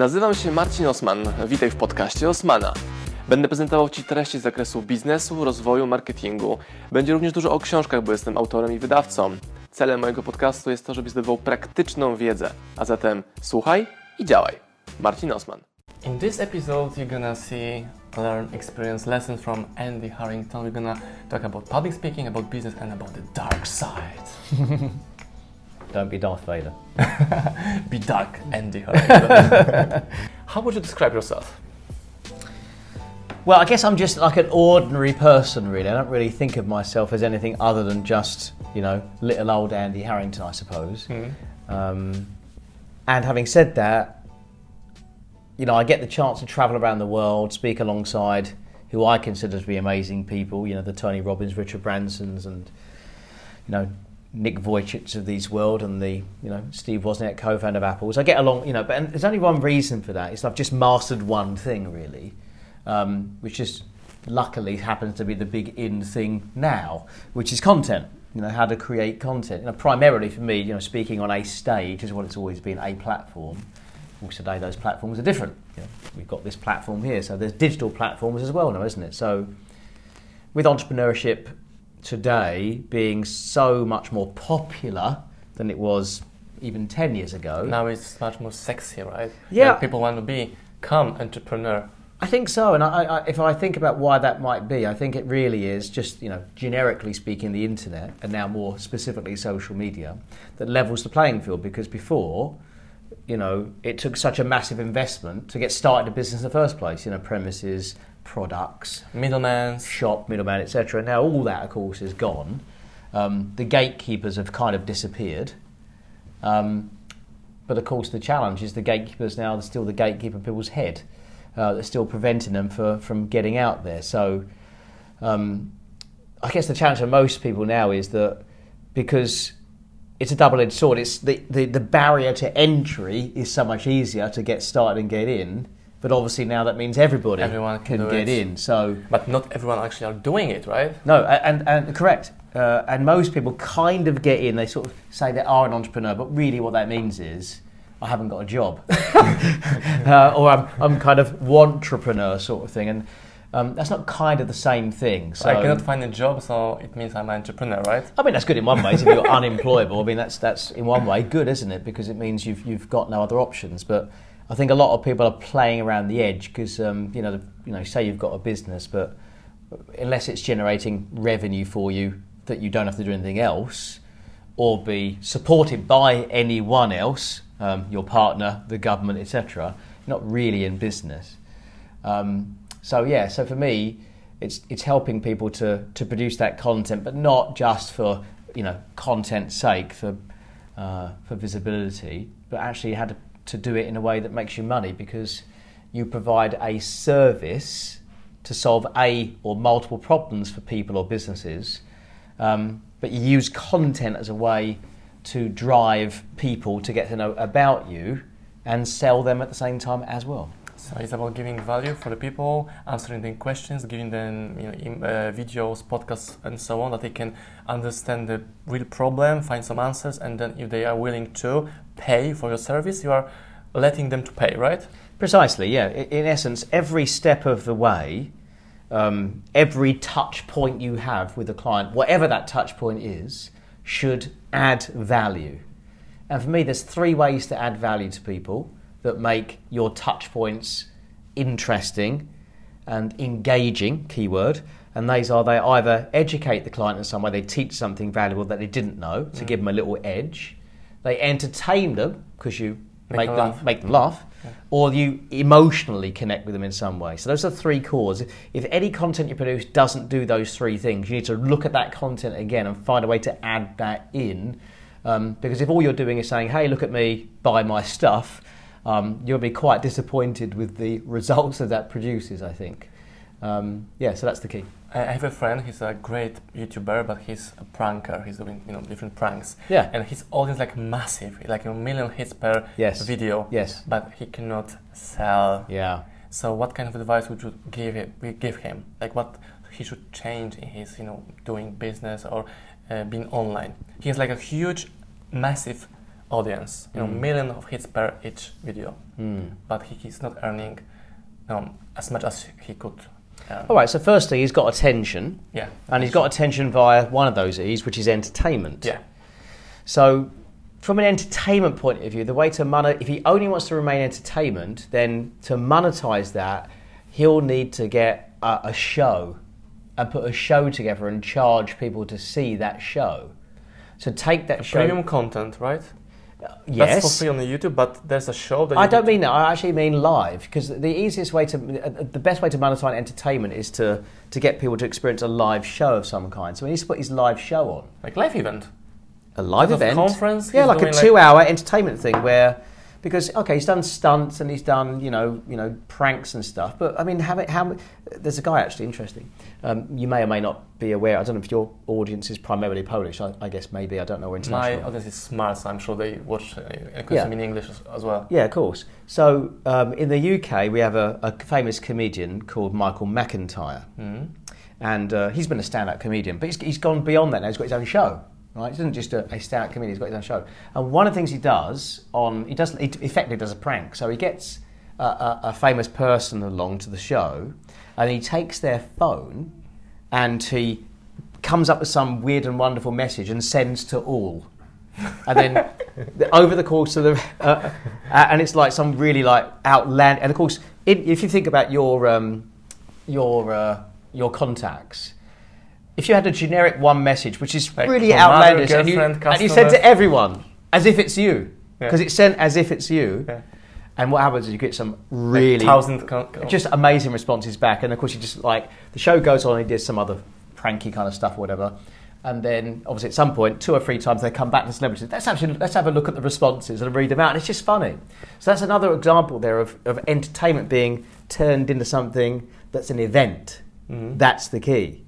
Nazywam się Marcin Osman. Witaj w podcaście Osmana. Będę prezentował Ci treści z zakresu biznesu, rozwoju, marketingu. Będzie również dużo o książkach, bo jestem autorem i wydawcą. Celem mojego podcastu jest to, żebyś zdobywał praktyczną wiedzę. A zatem słuchaj i działaj. Marcin Osman. In this episode, you're gonna see, learn, experience lessons from Andy Harrington. We're gonna talk about public speaking, about business, and about the dark side. Don't be Darth Vader. be dark, Andy Harrington. How would you describe yourself? Well, I guess I'm just like an ordinary person, really. I don't really think of myself as anything other than just, you know, little old Andy Harrington, I suppose. Mm. Um, and having said that, you know, I get the chance to travel around the world, speak alongside who I consider to be amazing people, you know, the Tony Robbins, Richard Bransons, and, you know, Nick Vujicic of these world and the you know Steve Wozniak co-founder of Apple. So I get along, you know, but there's only one reason for that. It's I've just mastered one thing really, um, which is luckily happens to be the big in thing now, which is content. You know how to create content. You know, primarily for me, you know, speaking on a stage is what it's always been a platform. Well, today those platforms are different. You know, we've got this platform here, so there's digital platforms as well now, isn't it? So with entrepreneurship today being so much more popular than it was even 10 years ago. Now it's much more sexy, right? Yeah. Like people want to become entrepreneur. I think so, and I, I, if I think about why that might be, I think it really is just you know generically speaking, the internet, and now more specifically social media, that levels the playing field. Because before, you know, it took such a massive investment to get started a business in the first place. You know, premises, products, middleman, shop, middleman, etc. Now all that, of course, is gone. Um, the gatekeepers have kind of disappeared. Um, but of course, the challenge is the gatekeepers now are still the gatekeeper in people's head. Uh, that's still preventing them for, from getting out there. So, um, I guess the challenge for most people now is that because it's a double-edged sword. It's the, the, the barrier to entry is so much easier to get started and get in but obviously now that means everybody everyone can, can get it. in. So, but not everyone actually are doing it, right? No, and, and correct. Uh, and most people kind of get in. They sort of say they are an entrepreneur, but really what that means is I haven't got a job, uh, or I'm, I'm kind of entrepreneur sort of thing. And um, that's not kind of the same thing. So I cannot find a job, so it means I'm an entrepreneur, right? I mean, that's good in one way. if you're unemployable, I mean, that's that's in one way good, isn't it? Because it means you've you've got no other options. But I think a lot of people are playing around the edge because um, you know, the, you know, say you've got a business, but unless it's generating revenue for you that you don't have to do anything else, or be supported by anyone else, um, your partner, the government, etc., not really in business. Um, so yeah, so for me, it's it's helping people to to produce that content, but not just for you know content's sake for uh, for visibility, but actually how to to do it in a way that makes you money because you provide a service to solve a or multiple problems for people or businesses, um, but you use content as a way to drive people to get to know about you and sell them at the same time as well. So it's about giving value for the people, answering their questions, giving them you know, uh, videos, podcasts, and so on that they can understand the real problem, find some answers, and then if they are willing to pay for your service, you are letting them to pay, right? Precisely, yeah. In essence, every step of the way, um, every touch point you have with a client, whatever that touch point is, should add value. And for me, there's three ways to add value to people that make your touch points interesting and engaging, keyword. And these are they either educate the client in some way, they teach something valuable that they didn't know to mm. give them a little edge. They entertain them because you make, make them, laugh. make them laugh, yeah. or you emotionally connect with them in some way. So those are three cores. If any content you produce doesn't do those three things, you need to look at that content again and find a way to add that in. Um, because if all you're doing is saying, "Hey, look at me, buy my stuff," um, you'll be quite disappointed with the results that that produces. I think. Um, yeah, so that's the key. I have a friend. He's a great YouTuber, but he's a pranker. He's doing you know different pranks. Yeah. And his audience like massive, like a million hits per yes. video. Yes. But he cannot sell. Yeah. So what kind of advice would you give him? Give him like what he should change in his you know doing business or uh, being online. He has like a huge, massive audience, you know, Mm. million of hits per each video, but he, he's not earning um, as much as he could. Earn. All right. So firstly, he's got attention, Yeah, and he's got attention via one of those E's, which is entertainment. yeah, So, from an entertainment point of view, the way to monet if he only wants to remain entertainment, then to monetize that, he'll need to get a, a show and put a show together and charge people to see that show. So take that show. premium content, right? Yes. That's for free on the YouTube, but there's a show that I don't mean that. I actually mean live because the easiest way to, the best way to monetize entertainment is to to get people to experience a live show of some kind. So he needs to put his live show on. like live event. a live event conference, yeah like a two-hour entertainment thing where because okay he's done stunts and he's done you know you know pranks and stuff but i mean have it how there's a guy actually interesting um, you may or may not be aware i don't know if your audience is primarily polish i, I guess maybe i don't know or My international audience is smart, so I'm sure they watch uh, Yeah. in English as, well. yeah of course so um, in the uk we have a, a famous comedian called michael mcintyre Mhm. and uh, he's been a stand-up comedian, but he's, he's gone beyond that now. He's got his own show, right? He isn't just a, a stand-up comedian; he's got his own show. And one of the things he does on he does he effectively does a prank. So he gets a, a, a famous person along to the show, and he takes their phone, and he comes up with some weird and wonderful message and sends to all. and then the- over the course of the uh, uh, and it's like some really like outland and of course in, if you think about your um, your uh, your contacts if you had a generic one message which is Like really outlandish and you, and you said to everyone as if it's you Yeah. because it's sent as if it's you Yeah. and what happens is you get some really thousand con- con- just amazing responses back. And of course, you just like the show goes on, he does some other pranky kind of stuff or whatever. And then, obviously, at some point, two or three times, they come back to celebrities. Let's actually let's have a look at the responses and read them out. And it's just funny. So that's another example there of, of entertainment being turned into something that's an event. Mhm. That's the key.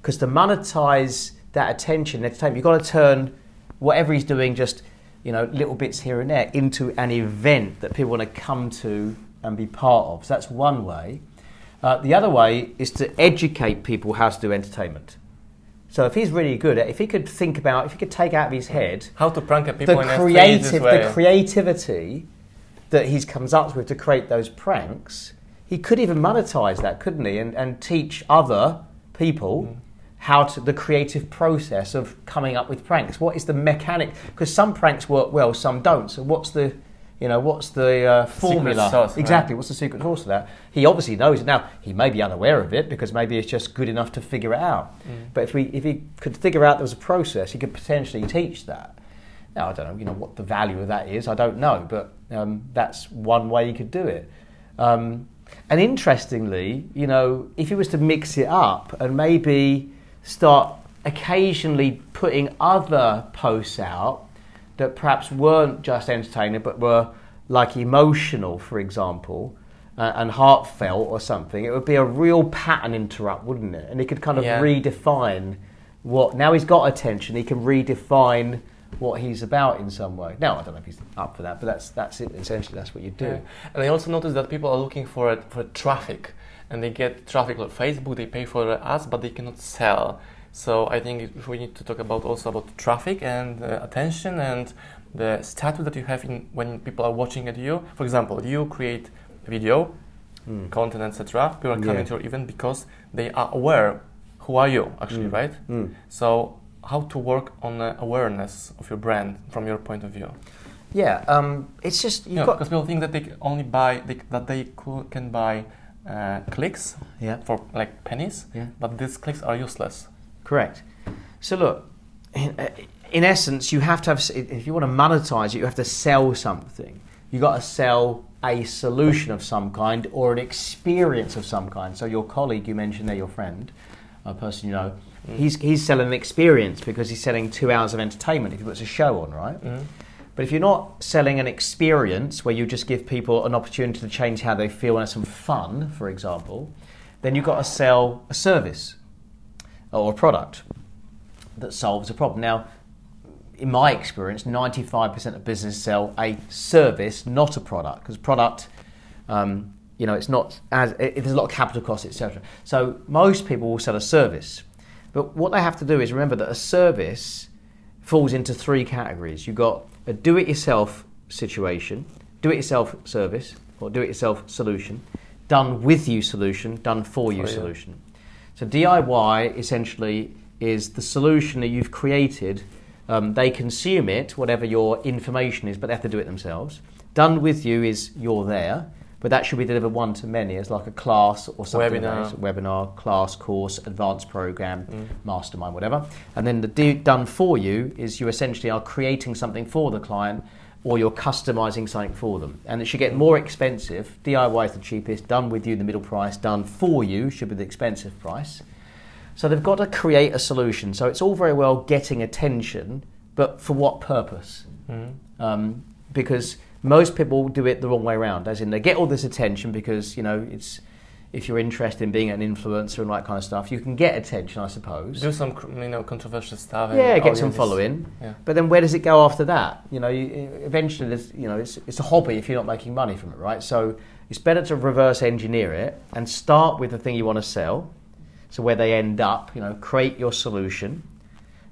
Because to monetize that attention, entertainment, you've got to turn whatever he's doing, just you know, little bits here and there, into an event that people want to come to and be part of. So that's one way. Uh, the other way is to educate people how to do entertainment. So if he's really good at, if he could think about, if he could take out of his head How to prank at people the in a creative, creative the creativity that he comes up with to create those pranks, he could even monetize that, couldn't he? And, and teach other people Mm. How to the creative process of coming up with pranks. What is the mechanic? Because some pranks work well, some don't. So what's the you know, what's the uh, formula? sauce, right? exactly. What's the secret sauce of that? He obviously knows it. Now, he may be unaware of it because maybe it's just good enough to figure it out. Mm. But if, we, if he could figure out there was a process, he could potentially teach that. Now, I don't know, you know, what the value of that is. I don't know, but um, that's one way he could do it. Um, and interestingly, you know, if he was to mix it up and maybe start occasionally putting other posts out that perhaps weren't just entertaining but were like emotional, for example, uh, and heartfelt or something, it would be a real pattern interrupt, wouldn't it? And he could kind of Yeah. redefine what. Now he's got attention, he can redefine what he's about in some way. Now I don't know if he's up for that, but that's that's it. Essentially, that's what you do. Yeah. And I also noticed that people are looking for it, for traffic, and they get traffic on Facebook. They pay for the ads, but they cannot sell. So I think we need to talk about also about traffic and uh, attention and the status that you have in when people are watching at you. For example, you create a video, content, etc. People are coming Yeah. to your event because they are aware who are you actually, Mm. right? Mm. So how to work on the awareness of your brand from your point of view? Yeah, um, it's just you've Yeah, got because people think that they can only buy they, that they cou- can buy uh, clicks yeah. for like pennies, Yeah. but these clicks are useless. Correct. So look, in, in essence, you have to have. If you want to monetize it, you have to sell something. You got to sell a solution of some kind or an experience of some kind. So your colleague you mentioned there, your friend, a person you know, Mm. he's he's selling an experience because he's selling two hours of entertainment if he puts a show on, right? Mm. But if you're not selling an experience where you just give people an opportunity to change how they feel and have some fun, for example, then you've got to sell a service or a product that solves a problem. Now, in my experience, 95% of businesses sell a service, not a product, because product, um, you know, it's not as it, there's a lot of capital costs, etc. So most people will sell a service, but what they have to do is remember that a service falls into three categories. You've got a do it yourself situation, do it yourself service, or do it yourself solution, done with you solution, done for you For you. solution. So DIY essentially is the solution that you've created. Um, they consume it, whatever your information is, but they have to do it themselves. Done with you is you're there, but that should be delivered one to many as like a class or something. Webinar. like that. webinar, class, course, advanced program, mastermind, whatever. And then the do, done for you is you essentially are creating something for the client or you're customizing something for them. And it should get more expensive. DIY is the cheapest, done with you the middle price, done for you should be the expensive price. So they've got to create a solution. So it's all very well getting attention, but for what purpose? Um, because most people do it the wrong way around, as in they get all this attention because you know it's if you're interested in being an influencer and that kind of stuff, you can get attention, I suppose. Do some you know controversial stuff. and Yeah, get oh, some following. Yeah. But then where does it go after that? You know, you, eventually, you know, it's, it's a hobby if you're not making money from it, right? So it's better to reverse engineer it and start with the thing you want to sell. So where they end up, you know, create your solution,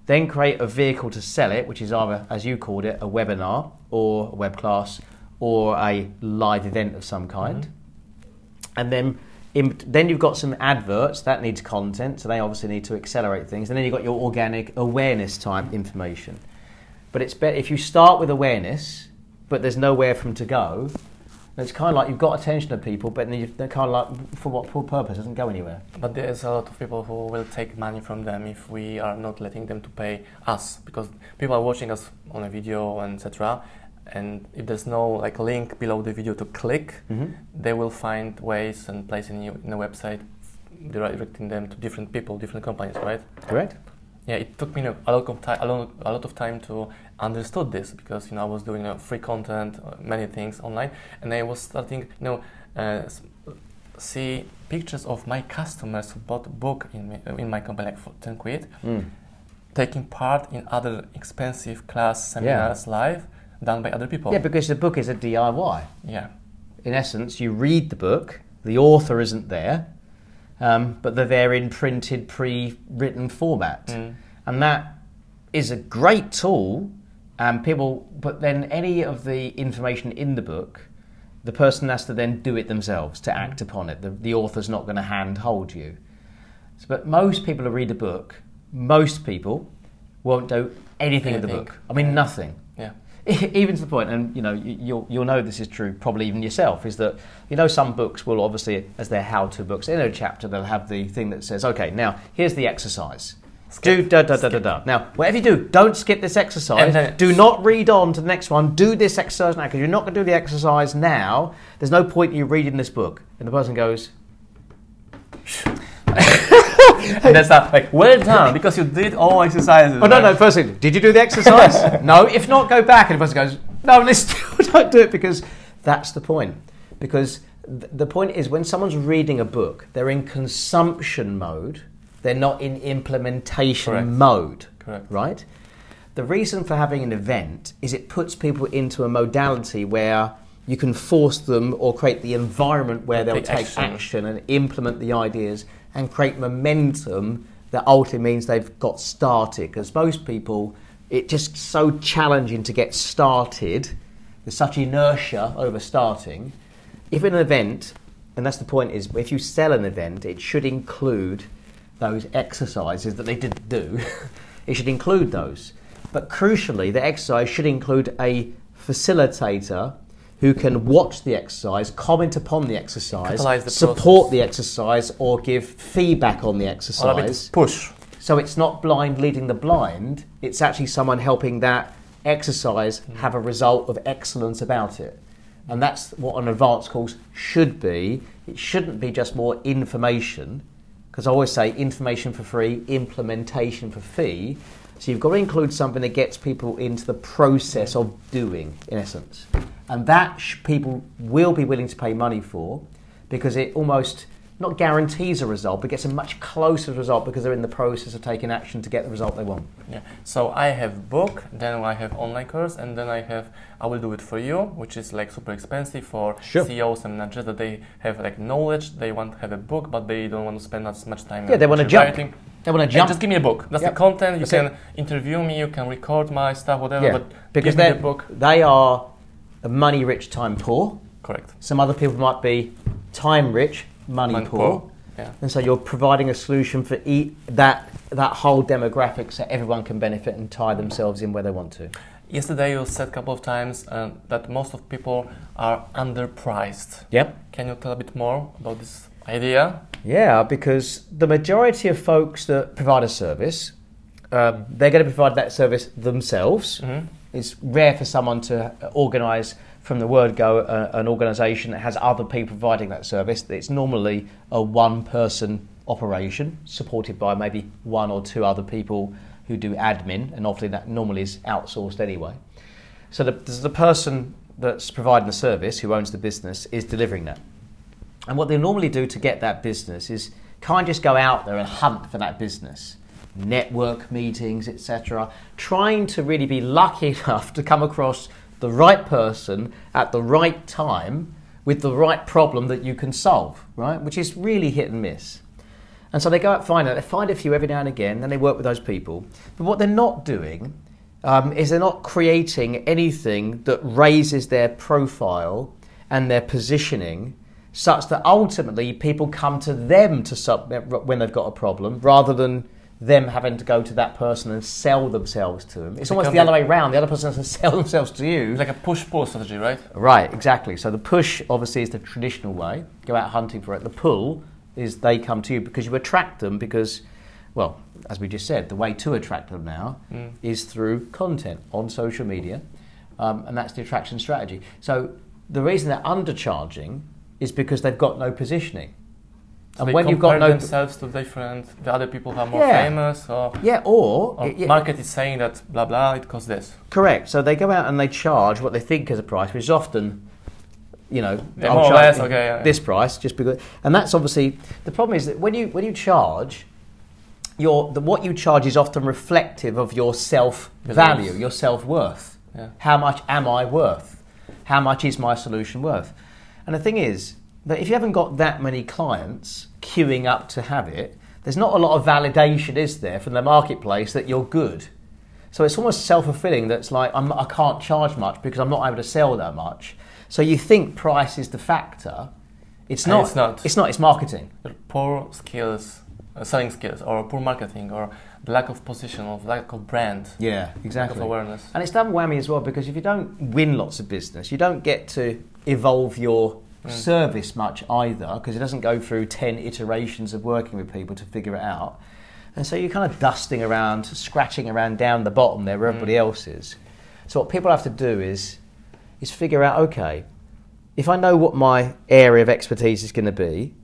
then create a vehicle to sell it, which is either, as you called it, a webinar or a web class or a live event of some kind. Mm-hmm. And then, in, then you've got some adverts that needs content, so they obviously need to accelerate things. And then you've got your organic awareness type information. But it's better if you start with awareness, but there's nowhere for them to go. It's kind of like you've got attention of people, but then they're kind of like for what for purpose? Doesn't go anywhere. But there's a lot of people who will take money from them if we are not letting them to pay us because people are watching us on a video and etc. And if there's no like link below the video to click, Mhm. they will find ways and place in, you- in a website directing them to different people, different companies, right? Correct. Yeah, it took me a lot of time, a lot, a lot of time to understood this because you know I was doing uh, free content, uh, many things online, and I was starting, you know, uh, see pictures of my customers who bought a book in me, in my company like for ten quid, Mm. taking part in other expensive class seminars live done by other people. Yeah, because the book is a DIY. yeah, in essence, you read the book, the author isn't there, um, but they're there in printed, pre written format. Mm. And that is a great tool, and people, but then any of the information in the book, the person has to then do it themselves to act mm. upon it. The, the author's not going to hand hold you. So, but most people who read a book, most people won't do anything in the book. I mean, nothing yeah, even to the point, and you know, you- you'll you'll know this is true, probably even yourself, is that you know some books will obviously, as their how-to books, in a chapter they'll have the thing that says, okay, now here's the exercise. Do da da da da da. Now, whatever you do, don't skip this exercise. Then- do not read on to the next one. Do this exercise now because you're not going to do the exercise now. There's no point in you reading this book. And the person goes, and that's not like well done because you did all exercises. Oh no, no. First thing, did you do the exercise? no. If not, go back. And the person goes, no, let's still don't do it because that's the point. Because th- the point is, when someone's reading a book, they're in consumption mode. They're not in implementation Correct. mode. Correct. Right. The reason for having an event is it puts people into a modality where you can force them or create the environment where they'll Take action. action and implement the ideas and create momentum that ultimately means they've got started. Because most people, it's just so challenging to get started. There's such inertia over starting. If an event, and that's the point, is if you sell an event, it should include those exercises that they didn't do. it should include those. But crucially, the exercise should include a facilitator who can watch the exercise, comment upon the exercise, the support the exercise, or give feedback on the exercise. push. So it's not blind leading the blind, it's actually someone helping that exercise hmm. have a result of excellence about it. And that's what an advanced course should be. It shouldn't be just more information, because I always say information for free, implementation for fee. So you've got to include something that gets people into the process of doing, in essence. And that people will be willing to pay money for because it almost not guarantees a result, but gets a much closer result because they're in the process of taking action to get the result they want. Yeah. So I have book, then I have online course, and then I have I will do it for you, which is like super expensive for Sure. CEOs and managers that they have like knowledge, they want to have a book, but they don't want to spend as much time. Yeah, they want to jump. writing. They want to jump. just give me a book. That's Yep. the content. You That's can it. interview me. You can record my stuff, whatever. yeah, But because give me the book. they are money rich, time poor. Correct. Some other people might be time rich, money, Money poor. poor. Yeah. And so you're providing a solution for e- that that whole demographic so everyone can benefit and tie themselves in where they want to. Yesterday you said a couple of times uh, that most of people are underpriced. Yep. Can you tell a bit more about this idea? Yeah, because the majority of folks that provide a service, um, they're going to provide that service themselves. Mhm. It's rare for someone to organise from the word go uh, an organisation that has other people providing that service. It's normally a one person operation supported by maybe one or two other people who do admin, and often that normally is outsourced anyway. So the, the person that's providing the service, who owns the business, is delivering that. And what they normally do to get that business is kind of just go out there and hunt for that business, network meetings, etc., trying to really be lucky enough to come across the right person at the right time with the right problem that you can solve, right? Which is really hit and miss. And so they go out find. They find a few every now and again, then they work with those people. But what they're not doing um, is they're not creating anything that raises their profile and their positioning such that ultimately people come to them to sub- when they've got a problem rather than them having to go to that person and sell themselves to them. It's almost the other way around. The other person has to sell themselves to you. It's like a push-pull strategy, right? Right, exactly. So the push obviously is the traditional way, go out hunting for it. The pull is they come to you because you attract them because, well, as we just said, the way to attract them now Mm. is through content on social media, um, and that's the attraction strategy. So the reason they're undercharging is because they've got no positioning. So and when you've got compare no themselves to different, the other people who are more Yeah. famous, or, yeah, or, or yeah, market is saying that blah blah, it costs this. correct. So they go out and they charge what they think is a price, which is often, you know, Yeah, more or less, okay, yeah, this price just because, and that's obviously the problem is that when you when you charge, your the, what you charge is often reflective of your self value, your self worth. Yeah. How much am I worth? How much is my solution worth? And the thing is that if you haven't got that many clients queuing up to have it, there's not a lot of validation, is there, from the marketplace that you're good. So it's almost self fulfilling that's like, I'm, I can't charge much because I'm not able to sell that much. So you think price is the factor. It's not. it's not. It's not. It's marketing. Poor skills, uh, selling skills, or poor marketing, or lack of position, or lack of brand, Yeah, exactly. of awareness. And it's double whammy as well because if you don't win lots of business, you don't get to evolve your Mm. service much either because it doesn't go through 10 iterations of working with people to figure it out. And so you're kind of dusting around, scratching around down the bottom there where everybody Mm. else is. So what people have to do is is figure out okay, if I know what my area of expertise is going to be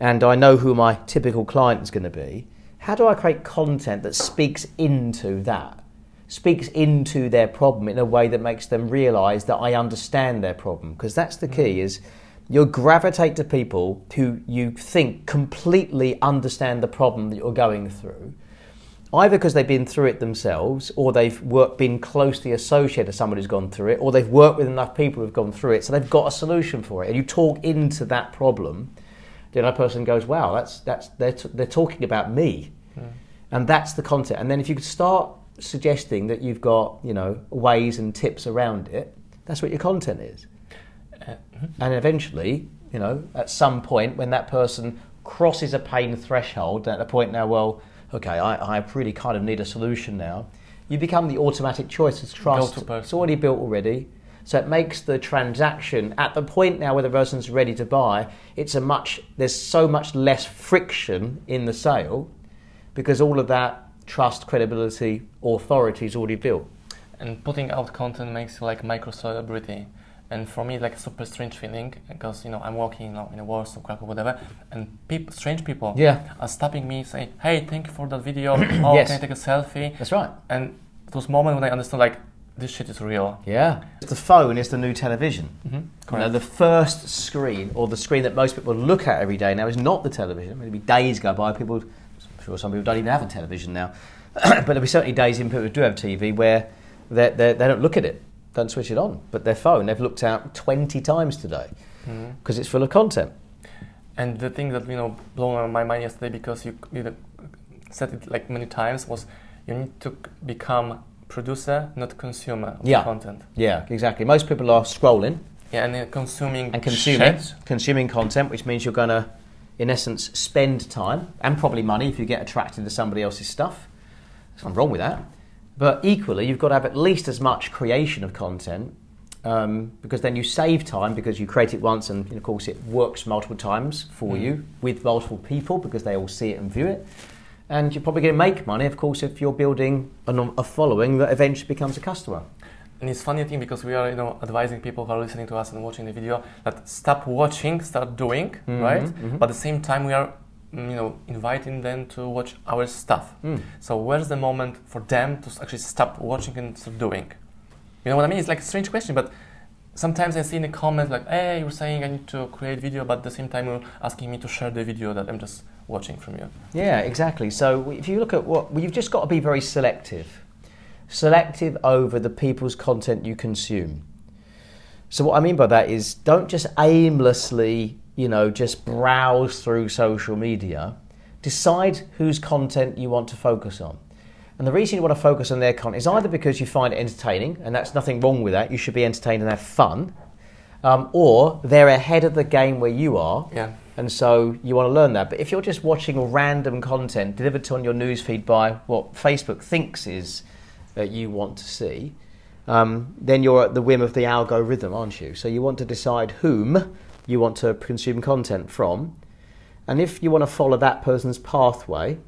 and I know who my typical client is going to be, how do I create content that speaks into that? Speaks into their problem in a way that makes them realize that I understand their problem. Because that's the key is you'll gravitate to people who you think completely understand the problem that you're going through either because they've been through it themselves or they've worked, been closely associated to someone who's gone through it or they've worked with enough people who've gone through it so they've got a solution for it. And you talk into that problem the other person goes wow that's, that's they're, t- they're talking about me. And that's the content and then if you could start suggesting that you've got you know ways and tips around it that's what your content is Uh, and eventually, you know, at some point when that person crosses a pain threshold, at the point now, well, okay, I, I really kind of need a solution now, you become the automatic choice. It's trust. It's already built already. So it makes the transaction at the point now where the person's ready to buy, it's a much there's so much less friction in the sale because all of that trust, credibility, authority is already built. and putting out content makes like micro celebrity. And for me, like a super strange feeling because you know I'm walking you know, in a Warsaw, Krakow, whatever, and peop strange people Yeah. are stopping me, saying, "Hey, thank you for that video. Oh, Yes. can I take a selfie?" That's right. And it was moment when I understood like this shit is real. Yeah. The phone is the new television. Mm-hmm. You know, the first screen, or the screen that most people look at every day now, is not the television. Maybe days go by, people, I'm sure some people don't even have a television now, but there'll be certainly days in people who do have TV where they, they, they don't look at it, don't switch it on. But their phone, they've looked out 20 times today hmm. because it's full of content. And the thing that you know blew my mind yesterday because you, you said it like many times was you need to become producer, not consumer of Yeah. content. Yeah, exactly. Most people are scrolling Yeah, and consuming and consuming, shit. consuming content, which means you're going to, in essence, spend time and probably money if you get attracted to somebody else's stuff. There's nothing wrong with that. But equally, you've got to have at least as much creation of content um, because then you save time because you create it once and, of course, it works multiple times for Mm. you with multiple people because they all see it and view it. And you're probably going to make money, of course, if you're building a, a following that eventually becomes a customer. And it's funny thing because we are, you know, advising people who are listening to us and watching the video that stop watching, start doing, Mhm, right? mhm. But at the same time, we are, you know, inviting them to watch our stuff. Mm. So where's the moment for them to actually stop watching and start doing? You know what I mean? It's like a strange question, but sometimes I see in the comments like, "Hey, you're saying I need to create video, but at the same time you're asking me to share the video that I'm just watching from you." Yeah, exactly. So if you look at what, well, you've just got to be very selective. Selective over the people's content you consume. So what I mean by that is don't just aimlessly, you know, just browse through social media. Decide whose content you want to focus on. And the reason you want to focus on their content is either because you find it entertaining, and that's nothing wrong with that, you should be entertained and have fun, um, or they're ahead of the game where you are, Yeah. and so you want to learn that. But if you're just watching random content delivered to on your newsfeed by what Facebook thinks is that you want to see, um, then you're at the whim of the algorithm, aren't you? So you want to decide whom you want to consume content from. And if you want to follow that person's pathway,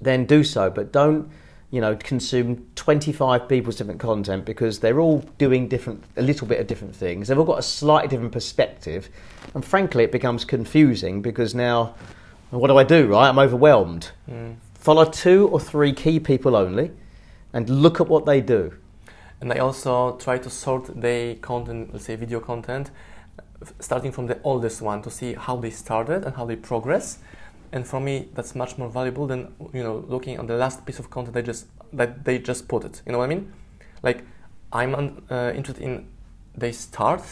then do so. But don't, you know, consume 25 people's different content because they're all doing different, a little bit of different things. They've all got a slightly different perspective. And frankly, it becomes confusing because now, what do I do, right? I'm overwhelmed. Mm. Follow two or three key people only and look at what they do. And I also try to sort the content, let's say video content, starting from the oldest one to see how they started and how they progress. And for me, that's much more valuable than you know looking on the last piece of content they just that they just put it. You know what I mean? Like I'm uh, interested in they start,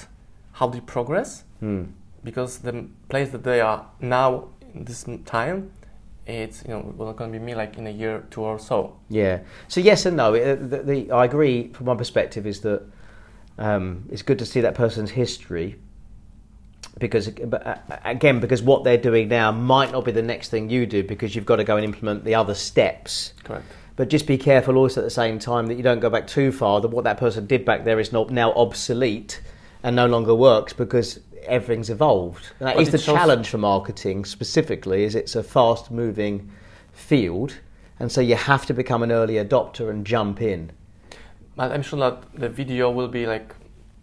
how they progress, Hmm. because the place that they are now in this time, it's you know not going to be me like in a year, two or so. Yeah. So yes and no. It- The, the, I agree. From my perspective, is that um, it's good to see that person's history because, uh, again, because what they're doing now might not be the next thing you do because you've got to go and implement the other steps. Correct. But just be careful also at the same time that you don't go back too far. That what that person did back there is not now obsolete and no longer works because everything's evolved. And that But is the challenge for marketing specifically. Is it's a fast-moving field, and so you have to become an early adopter and jump in. But I'm sure that the video will be like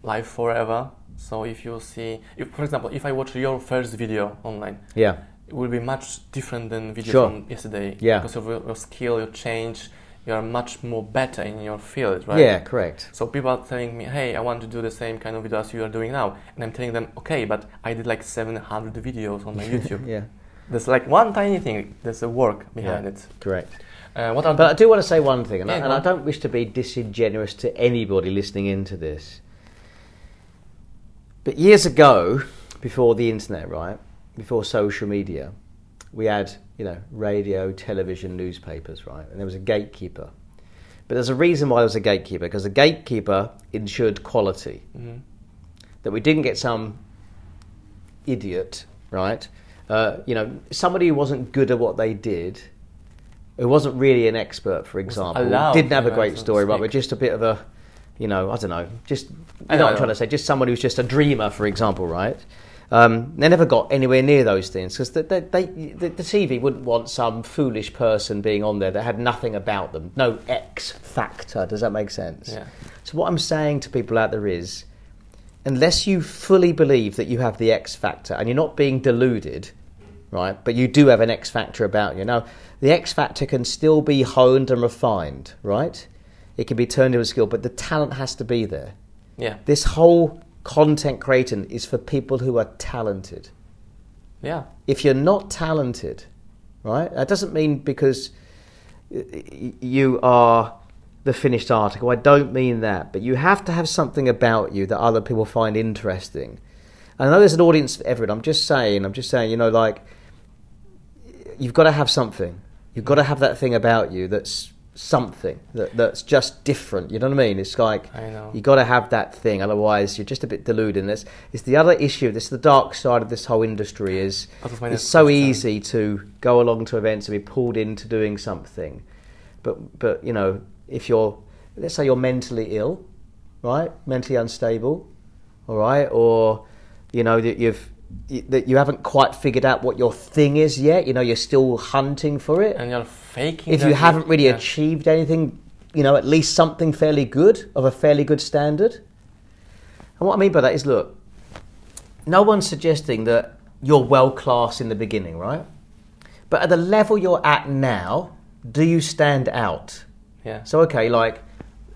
live forever. So if you see, if, for example, if I watch your first video online, Yeah. it will be much different than video Sure. from yesterday. Yeah. Because of your, your skill, your change, you are much more better in your field, right? Yeah. Correct. So people are telling me, hey, I want to do the same kind of video as you are doing now, and I'm telling them, okay, but I did like 700 videos on my YouTube. Yeah. There's like one tiny thing. There's a work behind Yeah. it. Correct. Uh, what But I do want to say one thing, and, I, and I don't wish to be disingenuous to anybody listening into this. But years ago, before the internet, right, before social media, we had you know radio, television, newspapers, right, and there was a gatekeeper. But there's a reason why there was a gatekeeper because the gatekeeper ensured quality. Mhm. That we didn't get some idiot, right? Uh, you know, somebody who wasn't good at what they did, who wasn't really an expert, for example, didn't have a great story, right? But just a bit of a, you know, I don't know, just you know, know, what I'm trying to say, just someone who's just a dreamer, for example, right? Um, they never got anywhere near those things because they, the, the TV wouldn't want some foolish person being on there that had nothing about them, no X factor. Does that make sense? Yeah. So what I'm saying to people out there is, unless you fully believe that you have the X factor and you're not being deluded, right? But you do have an X factor about you. Now, the X factor can still be honed and refined, right? It can be turned into a skill, but the talent has to be there. Yeah. This whole content creating is for people who are talented. Yeah. If you're not talented, right, that doesn't mean because you are the finished article. I don't mean that, but you have to have something about you that other people find interesting. I know there's an audience for everyone. I'm just saying, I'm just saying, you know, like you've got to have something. You've got to have that thing about you that's something that, that's just different. You know what I mean? It's like you got to have that thing, otherwise you're just a bit deluded. And it's, it's the other issue. This the dark side of this whole industry. Is That was my it's so easy to go along to events and be pulled into doing something, but but you know if you're let's say you're mentally ill, right? Mentally unstable, all right, or you know that you've that you haven't quite figured out what your thing is yet. You know you're still hunting for it And you're faking. if you haven't really yeah. achieved anything, you know, at least something fairly good of a fairly good standard. And what I mean by that is, look, no one's suggesting that you're world class in the beginning, right? But at the level you're at now, do you stand out? Yeah. So, okay, like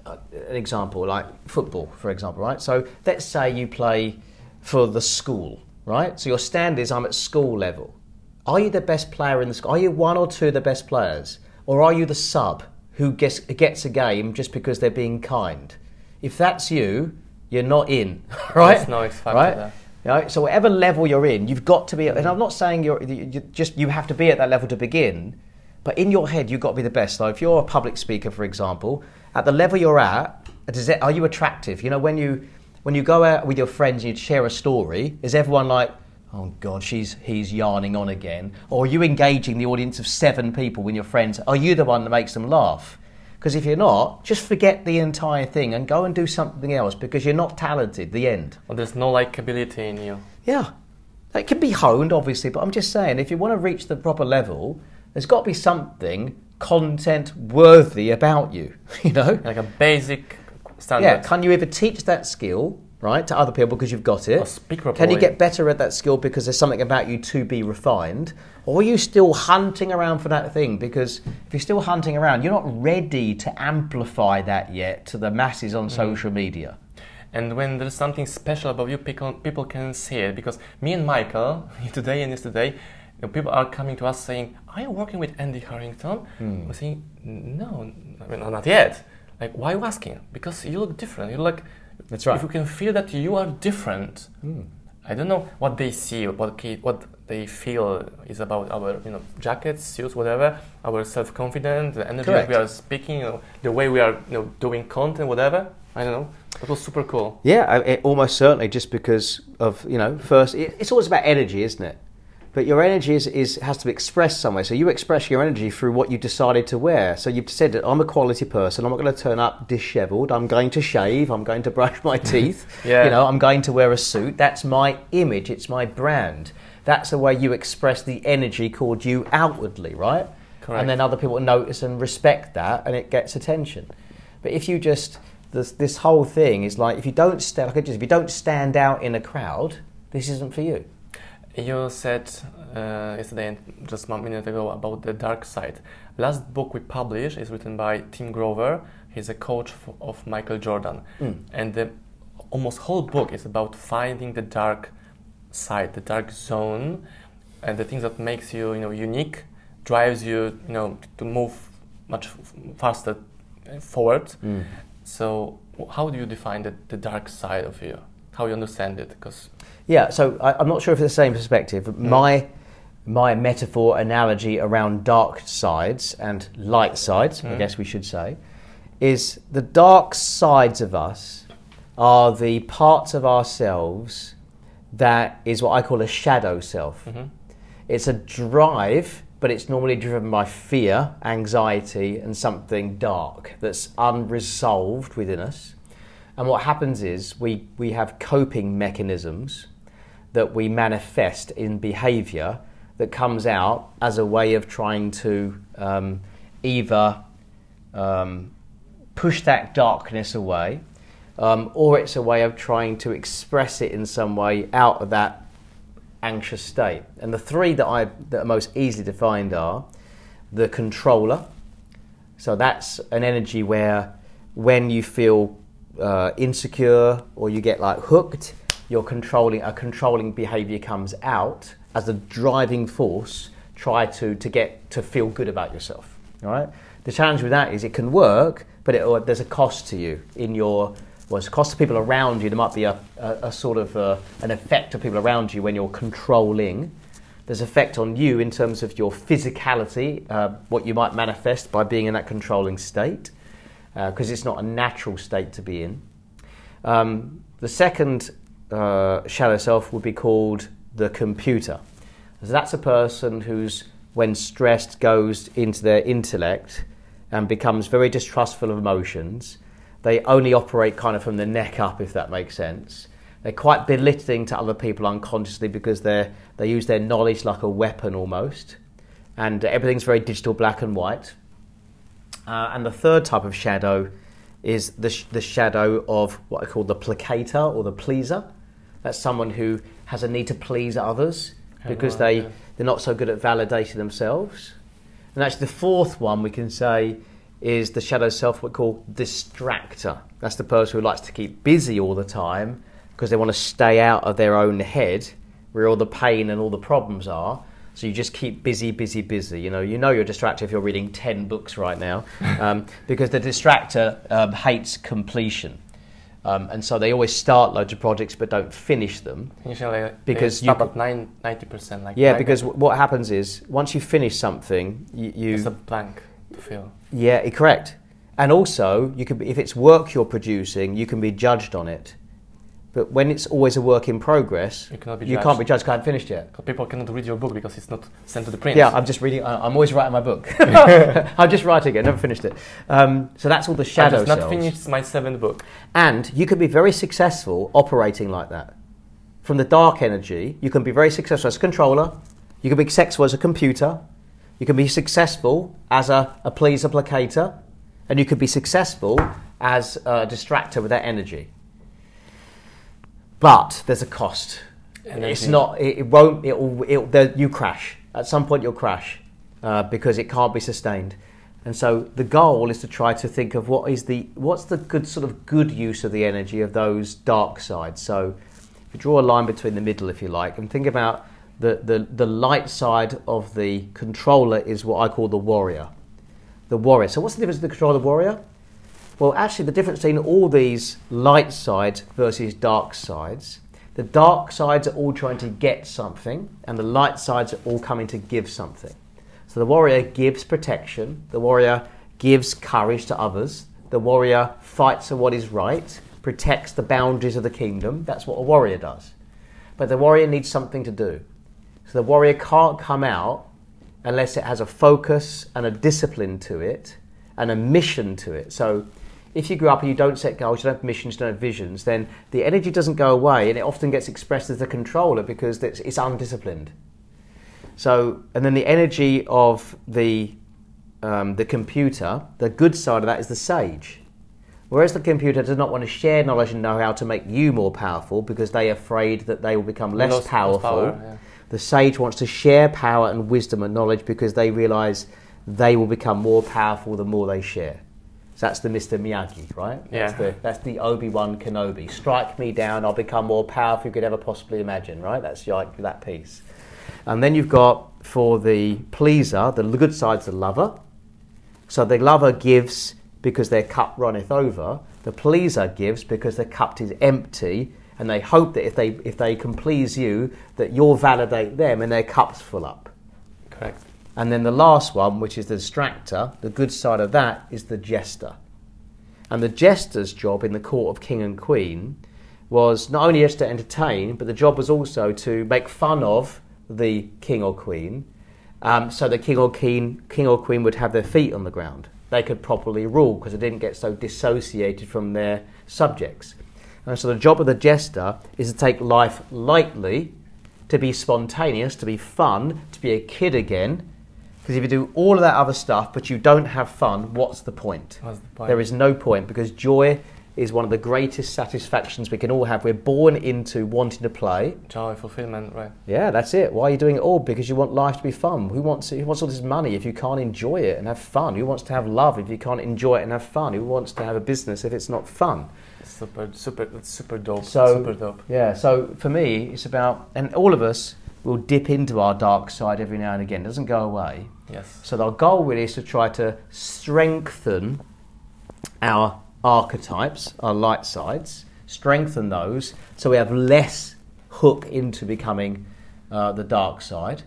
uh, an example, like football, for example, right? So, let's say you play for the school, right? So, your stand is I'm at school level. Are you the best player in the school? Are you one or two of the best players? Or are you the sub who gets, gets a game just because they're being kind? If that's you, you're not in, right? There's no X factor right? there. Right? So whatever level you're in, you've got to be. And I'm not saying you're you you just you have to be at that level to begin, but in your head you've got to be the best. So if you're a public speaker, for example, at the level you're at, does it, are you attractive? You know when you when you go out with your friends and you share a story, is everyone like, oh god, she's he's yarning on again, or are you engaging the audience of seven people with your friends? Are you the one that makes them laugh? Because if you're not, just forget the entire thing and go and do something else because you're not talented. The end. Well, there's no likability in you. Yeah. It can be honed, obviously, but I'm just saying, if you want to reach the proper level, there's got to be something content worthy about you, you know? Like a basic standard. Yeah, can you ever teach that skill, right, to other people because you've got it? Speak. Can you get better at that skill because there's something about you to be refined? Or are you still hunting around for that thing? Because if you're still hunting around, you're not ready to amplify that yet to the masses Mm. on social media. And when there's something special about you, people, people can see it. Because me and Michael, today and yesterday, you know, people are coming to us saying, Are you working with Andy Harrington? Hmm. We're saying, No, not yet. Like, why are you asking? Because you look different. You look. That's right. If you can feel that you are different, hmm. I don't know what they see, what what they feel is about our you know jackets, suits, whatever, our self confidence, the energy that we are speaking, you know, the way we are you know doing content, whatever. I don't know. It was super cool. Yeah, I, it, almost certainly, just because of you know, first, it, it's always about energy, isn't it? But your energy is, is has to be expressed somewhere. So you express your energy through what you decided to wear. So you've said that I'm a quality person. I'm not going to turn up dishevelled. I'm going to shave. I'm going to brush my teeth. Yeah. You know, I'm going to wear a suit. That's my image. It's my brand. That's the way you express the energy called you outwardly, right? Correct. And then other people notice and respect that, and it gets attention. But if you just this, this whole thing is like if you don't stand like I just if you don't stand out in a crowd, this isn't for you. You said uh, yesterday and just one minute ago about the dark side. Last book we published is written by Tim Grover. He's a coach f- of Michael Jordan, and the almost whole book is about finding the dark side, the dark zone, and the things that makes you, you know, unique, drives you, you know, to move much f- faster uh, forward. So, how do you define the, the dark side of you? How you understand it? Because Yeah, so I, I'm not sure if it's the same perspective. but My my metaphor analogy around dark sides and light sides, I mm. guess we should say, is the dark sides of us are the parts of ourselves that is what I call a shadow self. Mm-hmm. It's a drive, but it's normally driven by fear, anxiety, and something dark that's unresolved within us. And what happens is we, we have coping mechanisms that we manifest in behavior that comes out as a way of trying to um, either um, push that darkness away, um, or it's a way of trying to express it in some way out of that anxious state. And the three that I that are most easily defined are the controller. So that's an energy where when you feel uh, insecure or you get like hooked, you're controlling a controlling behavior comes out as a driving force. Try to to get to feel good about yourself. All right. The challenge with that is it can work, but it, there's a cost to you in your well, it's a cost to people around you. There might be a, a, a sort of uh, an effect to people around you when you're controlling. There's effect on you in terms of your physicality, uh, what you might manifest by being in that controlling state, because uh, it's not a natural state to be in. Um, the second uh, shadow self would be called the computer. So that's a person who's, when stressed, goes into their intellect and becomes very distrustful of emotions they only operate kind of from the neck up, if that makes sense. They're quite belittling to other people unconsciously because they they use their knowledge like a weapon almost, and everything's very digital, black and white. Uh, and the third type of shadow is the, sh- the shadow of what I call the placator or the pleaser. That's someone who has a need to please others because oh, they, yeah. they're not so good at validating themselves. And actually, the fourth one we can say is the shadow self what we call distractor. That's the person who likes to keep busy all the time because they want to stay out of their own head where all the pain and all the problems are. So you just keep busy, busy, busy. You know, you know you're distracted if you're reading ten books right now, um, because the distractor um, hates completion, um, and so they always start loads of projects but don't finish them. Usually, because you at ninety percent. Like yeah, because what happens is once you finish something, you, you it's a blank to feel. Yeah, correct. And also, you can, if it's work you're producing, you can be judged on it. But when it's always a work in progress, you, cannot be you can't be judged. I haven't finished yet. People cannot read your book because it's not sent to the print. Yeah, I'm just reading. I'm always writing my book. I'm just writing it. Never finished it. Um, so that's all the shadow I've not cells. finished my seventh book. And you can be very successful operating like that. From the dark energy, you can be very successful as a controller. You can be successful as a computer. You can be successful as a, a pleaser placator, and you could be successful as a distractor with that energy. But there's a cost. Energy. It's not. It, it won't. It'll. It will you crash at some point. You'll crash uh, because it can't be sustained. And so the goal is to try to think of what is the what's the good sort of good use of the energy of those dark sides. So if you draw a line between the middle, if you like, and think about the, the, the light side of the controller is what I call the warrior. The warrior. So, what's the difference between the controller and the warrior? Well, actually, the difference between all these light sides versus dark sides, the dark sides are all trying to get something, and the light sides are all coming to give something. So, the warrior gives protection, the warrior gives courage to others, the warrior fights for what is right, protects the boundaries of the kingdom. That's what a warrior does. But the warrior needs something to do. So the warrior can't come out unless it has a focus and a discipline to it and a mission to it. So if you grew up and you don't set goals, you don't have missions, you don't have visions, then the energy doesn't go away and it often gets expressed as the controller because it's, it's undisciplined. So, and then the energy of the, um, the computer, the good side of that is the sage. Whereas the computer does not want to share knowledge and know how to make you more powerful because they're afraid that they will become less powerful. Power, yeah. The sage wants to share power and wisdom and knowledge because they realize they will become more powerful the more they share. So that's the Mr. Miyagi, right? Yeah. That's the, that's the Obi-Wan Kenobi. Strike me down, I'll become more powerful you could ever possibly imagine, right? That's like that piece. And then you've got for the pleaser, the good side's the lover. So the lover gives because their cup runneth over. The pleaser gives because their cup is empty and they hope that if they if they can please you, that you'll validate them and their cups full up. And then the last one, which is the distractor, the good side of that is the jester. And the jester's job in the court of king and queen was not only just to entertain, but the job was also to make fun of the king or queen, um, so the king or queen, king or queen would have their feet on the ground. They could properly rule because they didn't get so dissociated from their subjects. And so the job of the jester is to take life lightly, to be spontaneous, to be fun, to be a kid again. Because if you do all of that other stuff but you don't have fun, what's the point? What's the point? There is no point because joy is one of the greatest satisfactions we can all have. We're born into wanting to play. Joy, fulfillment, right? Yeah, that's it. Why are you doing it all? Because you want life to be fun. Who wants who wants all this money if you can't enjoy it and have fun? Who wants to have love if you can't enjoy it and have fun? Who wants to have a business if it's not fun? Super, super, super dope. So super dope. Yeah. So for me, it's about and all of us will dip into our dark side every now and again. It doesn't go away. Yes. So our goal really is to try to strengthen our archetypes, our light sides, strengthen those so we have less hook into becoming uh, the dark side.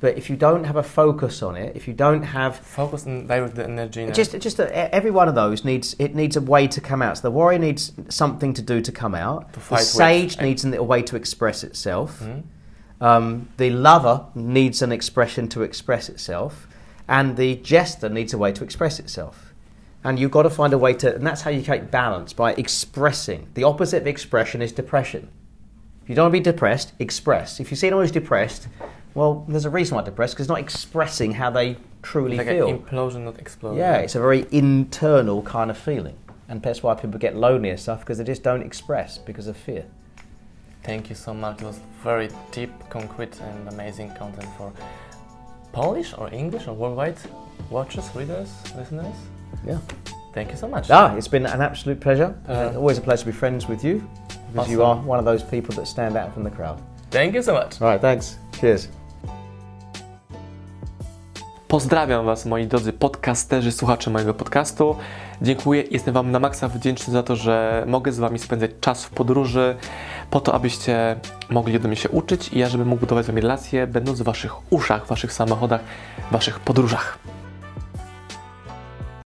But if you don't have a focus on it, if you don't have Focus direct the energy. in just just a, every one of those needs it needs a way to come out. So the warrior needs something to do to come out. To the fight with. sage needs a way to express itself. Mhm. Um, the lover needs an expression to express itself, and the jester needs a way to express itself. And you've got to find a way to, and that's how you create balance by expressing. The opposite of expression is depression. If you don't want to be depressed, express. If you see anyone who's depressed, well, there's a reason why they're depressed because it's not expressing how they truly like feel. an implosion, not explosion. Yeah, it's a very internal kind of feeling. And that's why people get lonely and stuff because they just don't express because of fear. Thank you so much. It was very deep, concrete, and amazing content for Polish or English or worldwide watchers, readers, listeners. Yeah. Thank you so much. Ah, it's been an absolute pleasure. Uh, Uh, always a pleasure to be friends with you because you are one of those people that stand out from the crowd. Thank you so much. All right, thanks. Cheers. Pozdrawiam Was, moi drodzy podcasterzy, słuchacze mojego podcastu. Dziękuję, jestem Wam na maksa wdzięczny za to, że mogę z Wami spędzać czas w podróży, po to, abyście mogli do mnie się uczyć i ja, żebym mógł budować z Wami relacje, będąc w Waszych uszach, w Waszych samochodach, w Waszych podróżach.